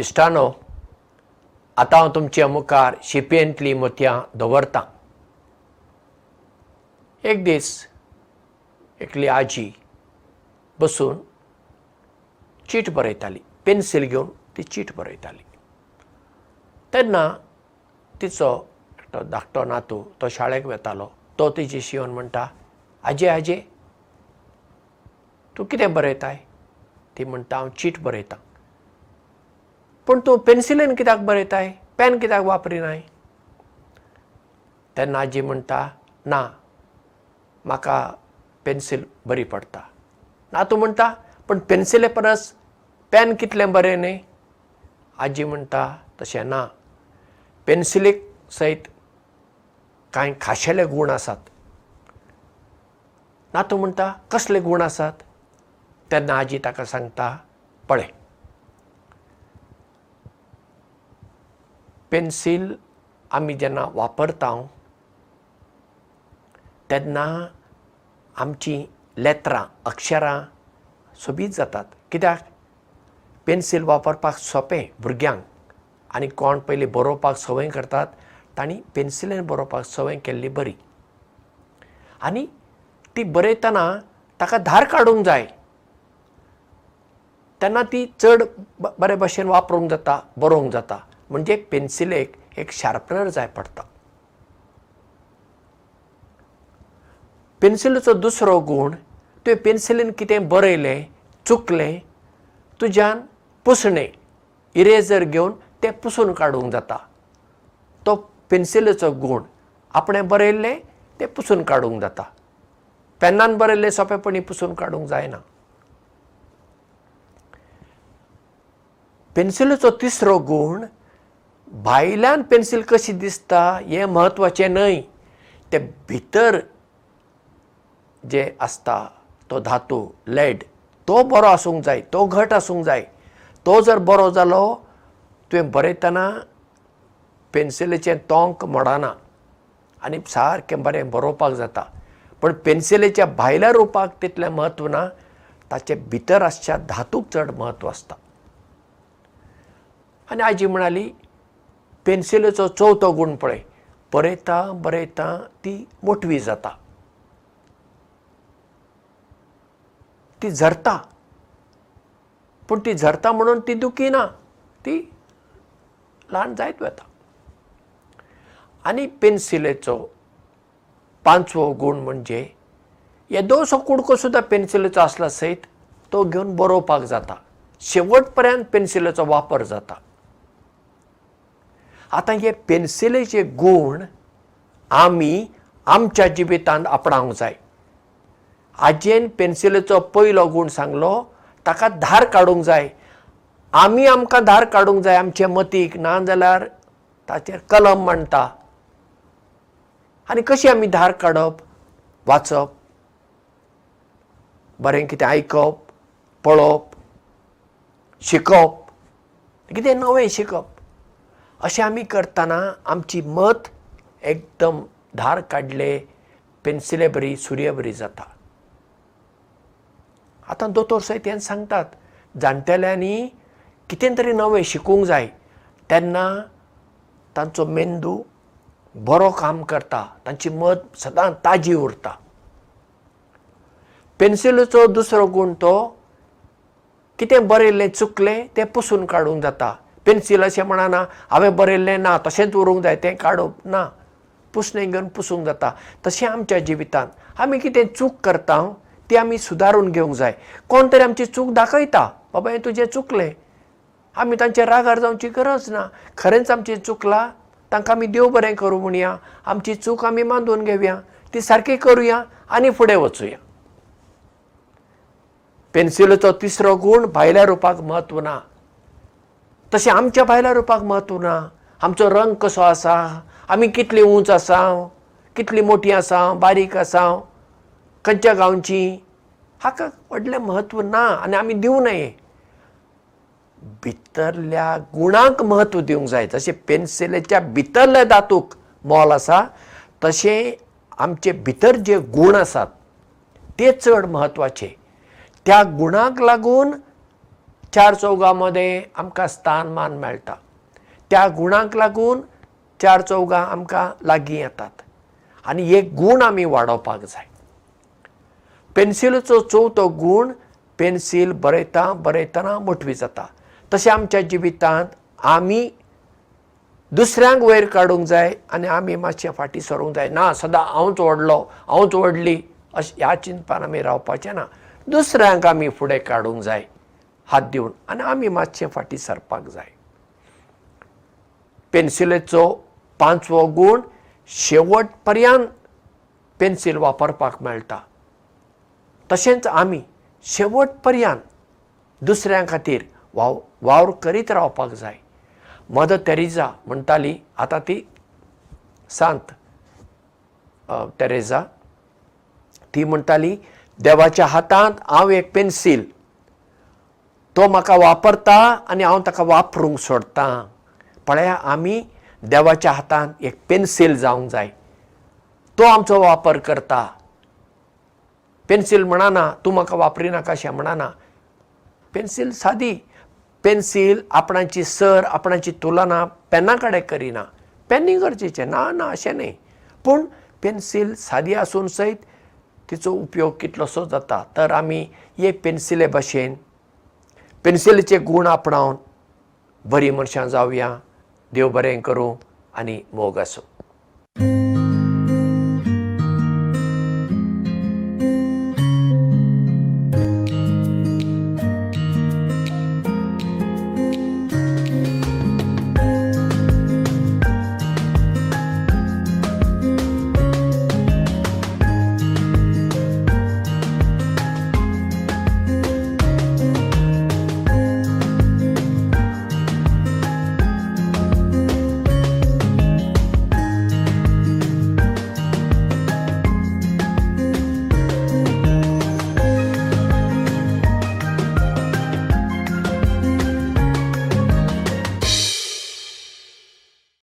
इश्टानो आतां हांव तुमच्या मुखार शिपयेंतलीं मोतयां दवरतां। एक दीस एकली आजी बसून चीट बरयताली पेन्सील घेवन ती चीट बरयताली। तेन्ना तिचो एकटो धाकटो नातू तो शाळेक वेतालो तो तिची येवन म्हणटा आजे आजे तूं कितें बरयताय? ती म्हणटा हांव चीट बरयतां पूण तूं पेन्सिलेन कित्याक बरयताय? पेन कित्याक वापरिनाय? तेन्ना आजी म्हणटा ना म्हाका पेन्सील बरी पडटा. नातू म्हणटा पूण पेन्सिले परस पेन कितलें बरें न्ही? आजी म्हणटा तशें ना. पेन्सिलेक सयत कांय खाशेले गूण आसात. नातू म्हणटा कसले गूण आसात? तेन्ना आजी ताका सांगता पळय पेन्सील आमी जेन्ना वापरता तेन्ना आमचीं लेत्रां अक्षरां सोबीत जातात. कित्याक? पेन्सील वापरपाक सोंपें भुरग्यांक आनी कोण पयलीं बरोवपाक संवय करतात तांणी पेन्सिलेन बरोवपाक संवय केल्ली बरी. आनी ती बरयतना ताका धार काडूंक जाय. तेन्ना ती चड बरे भशेन वापरूंक जाता बरोवंक जाता म्हणजे पेन्सिलेक एक शार्पनर जाय पडटा पेन्सिलीचो दुसरो गूण तुवें पेन्सिलीन कितें बरयलें चुकलें तुज्यान पुसणें इरेजर घेवन तें पुसून काडूंक जाता. तो पेन्सिलीचो गूण आपणें बरयल्लें तें पुसून काडूंक जाता. पेनान बरयल्लें सोंपेपणी पुसून काडूंक जायना. पेन्सिलीचो तिसरो गूण भायल्यान पेन्सील कशी दिसता हें म्हत्वाचें न्हय. तें भितर जे आसता तो धातू लेड तो बरो आसूंक जाय तो घट आसूंक जाय. तो जर बरो जालो तुवें बरयतना पेन्सिलीचें तोंक मोडना. आनी सारकें बरें बरोवपाक जाता. पण पेन्सिलीच्या भायल्या रुपाक तितलें म्हत्व ना ताचे भितर आसच्या धातूक चड म्हत्व आसता. आनी आजी म्हणाली पेन्सिलीचो चवथो गूण पळय. बरयता बरयता ती मोटवी जाता. ती झरता. पूण ती झरता म्हणून ती दुखी ना. ती ल्हान जायत वता. आनी पेन्सिलेचो पांचवो गूण म्हणजे येदोसो कुडको सुद्दां पेन्सिलीचो आसला सयत तो घेवन बरोवपाक जाता. शेवट पर्यंत पेन्सिलीचो वापर जाता आतां हे पेन्सिलेचे गूण आमी आमच्या जिवितांत आपणावंक जाय. आजयेन पेन्सिलीचो पयलो गूण सांगलो ताका धार काडूंक जाय. आमी आमकां धार काडूंक जाय आमचे मतीक ना जाल्यार ताचेर कलम म्हणटा. आनी कशी आमी धार काडप? वाचप. बरें कितें आयकप पळोवप शिकप. कितें नवें शिकप अशें आमी करतना आमची मत एकदम धार काडले पेन्सिले बरी सुर्य बरी जाता. आतां दोतोर सयत हें सांगतात जाणटेल्यांनी कितें तरी नवें शिकूंक जाय तेन्ना तांचो मेंदू बरो काम करता तांची मत सदां ताजी उरता. पेन्सिलीचो दुसरो गूण तो कितें बरयल्लें चुकलें तें पुसून काडूंक जाता पेन्सील अशें म्हणना हांवें बरयल्लें ना तशेंच उरूंक जाय तें काडप ना. पुसणें घेवन पुसूंक जाता. तशें आमच्या जिवितांत. आमी कितें चूक करता ती आमी सुदारून घेवंक जाय. कोण तरी आमची चूक दाखयता बाबा हें तुजें चुकलें. आमी तांचेर रागार जावची गरज ना. खरेंच आमचें चुकलां तांकां आमी देव बरें करूं म्हणया. आमची चूक आमी मांदून घेवया. ती सारकी करुया आनी फुडें वचुया. पेन्सिलीचो तिसरो गूण भायल्या रुपाक म्हत्व ना तशें आमच्या भायल्या रुपाक म्हत्व ना. आमचो रंग कसो आसा? आमी कितली उंच आसा? कितली मोठी आसा? बारीक आसा? खंयच्या गांवची? हाका व्हडलें म्हत्व ना आनी आमी दिवं नये. भितरल्या गुणांक म्हत्व दिवंक जाय. जशें पेन्सिलेच्या भितरल्या धातूक मोल आसा तशें आमचे भितर जे गूण आसात ते चड म्हत्वाचे. त्या गुणांक लागून चार चौगामध्ये आमकां स्थान मान मेळटा. त्या गुणांक लागून चार चौगां आमकां लागीं येतात. आनी एक गूण आमी वाडोवपाक जाय. पेन्सिलीचो चवथो गूण पेन्सील बरयता बरयतना मोटवी जाता. तशें आमच्या जिवितांत आमी दुसऱ्यांक वयर काडूंक जाय आनी आमी मातशें फाटीं सरूंक जाय. ना सदां हांवच व्हडलो हांवच व्हडली अशें ह्या चिंतपान आमी रावपाचें ना. दुसऱ्यांक आमी फुडें काडूंक जाय हात दिवन आनी आमी मातशें फाटीं सरपाक जाय. पेन्सिलेचो पांचवो गूण शेवट पर्यंत पेन्सील वापरपाक मेळटा. तशेंच आमी शेवट पर्यंत दुसऱ्यां खातीर वाव वावर करीत रावपाक जाय. मदर तेरेजा म्हणटाली आतां ती सांत तेरेजा ती म्हणटाली देवाच्या हातांत हांव एक पेन्सील तो म्हाका वापरता आनी हांव ताका वापरूंक सोडटां पळया आमी देवाच्या हातांत एक पेन्सील जावंक जाय. तो आमचो वापर करता. पेन्सील म्हणना तूं म्हाका वापरिनाका अशें म्हणना. पेन्सील सादी. पेन्सील आपणाची सर आपणाची तुलना पेना कडेन करिना. पेनी गरजेचें. ना ना अशें न्ही पूण पेन्सील सादी आसून सयत तिचो उपयोग कितलोसो जाता. तर आमी एक पेन्सिले भाशेन पेन्सिलीचे गूण आपणावन बरीं मनशां जावया. देव बरें करूं आनी मोग आसूं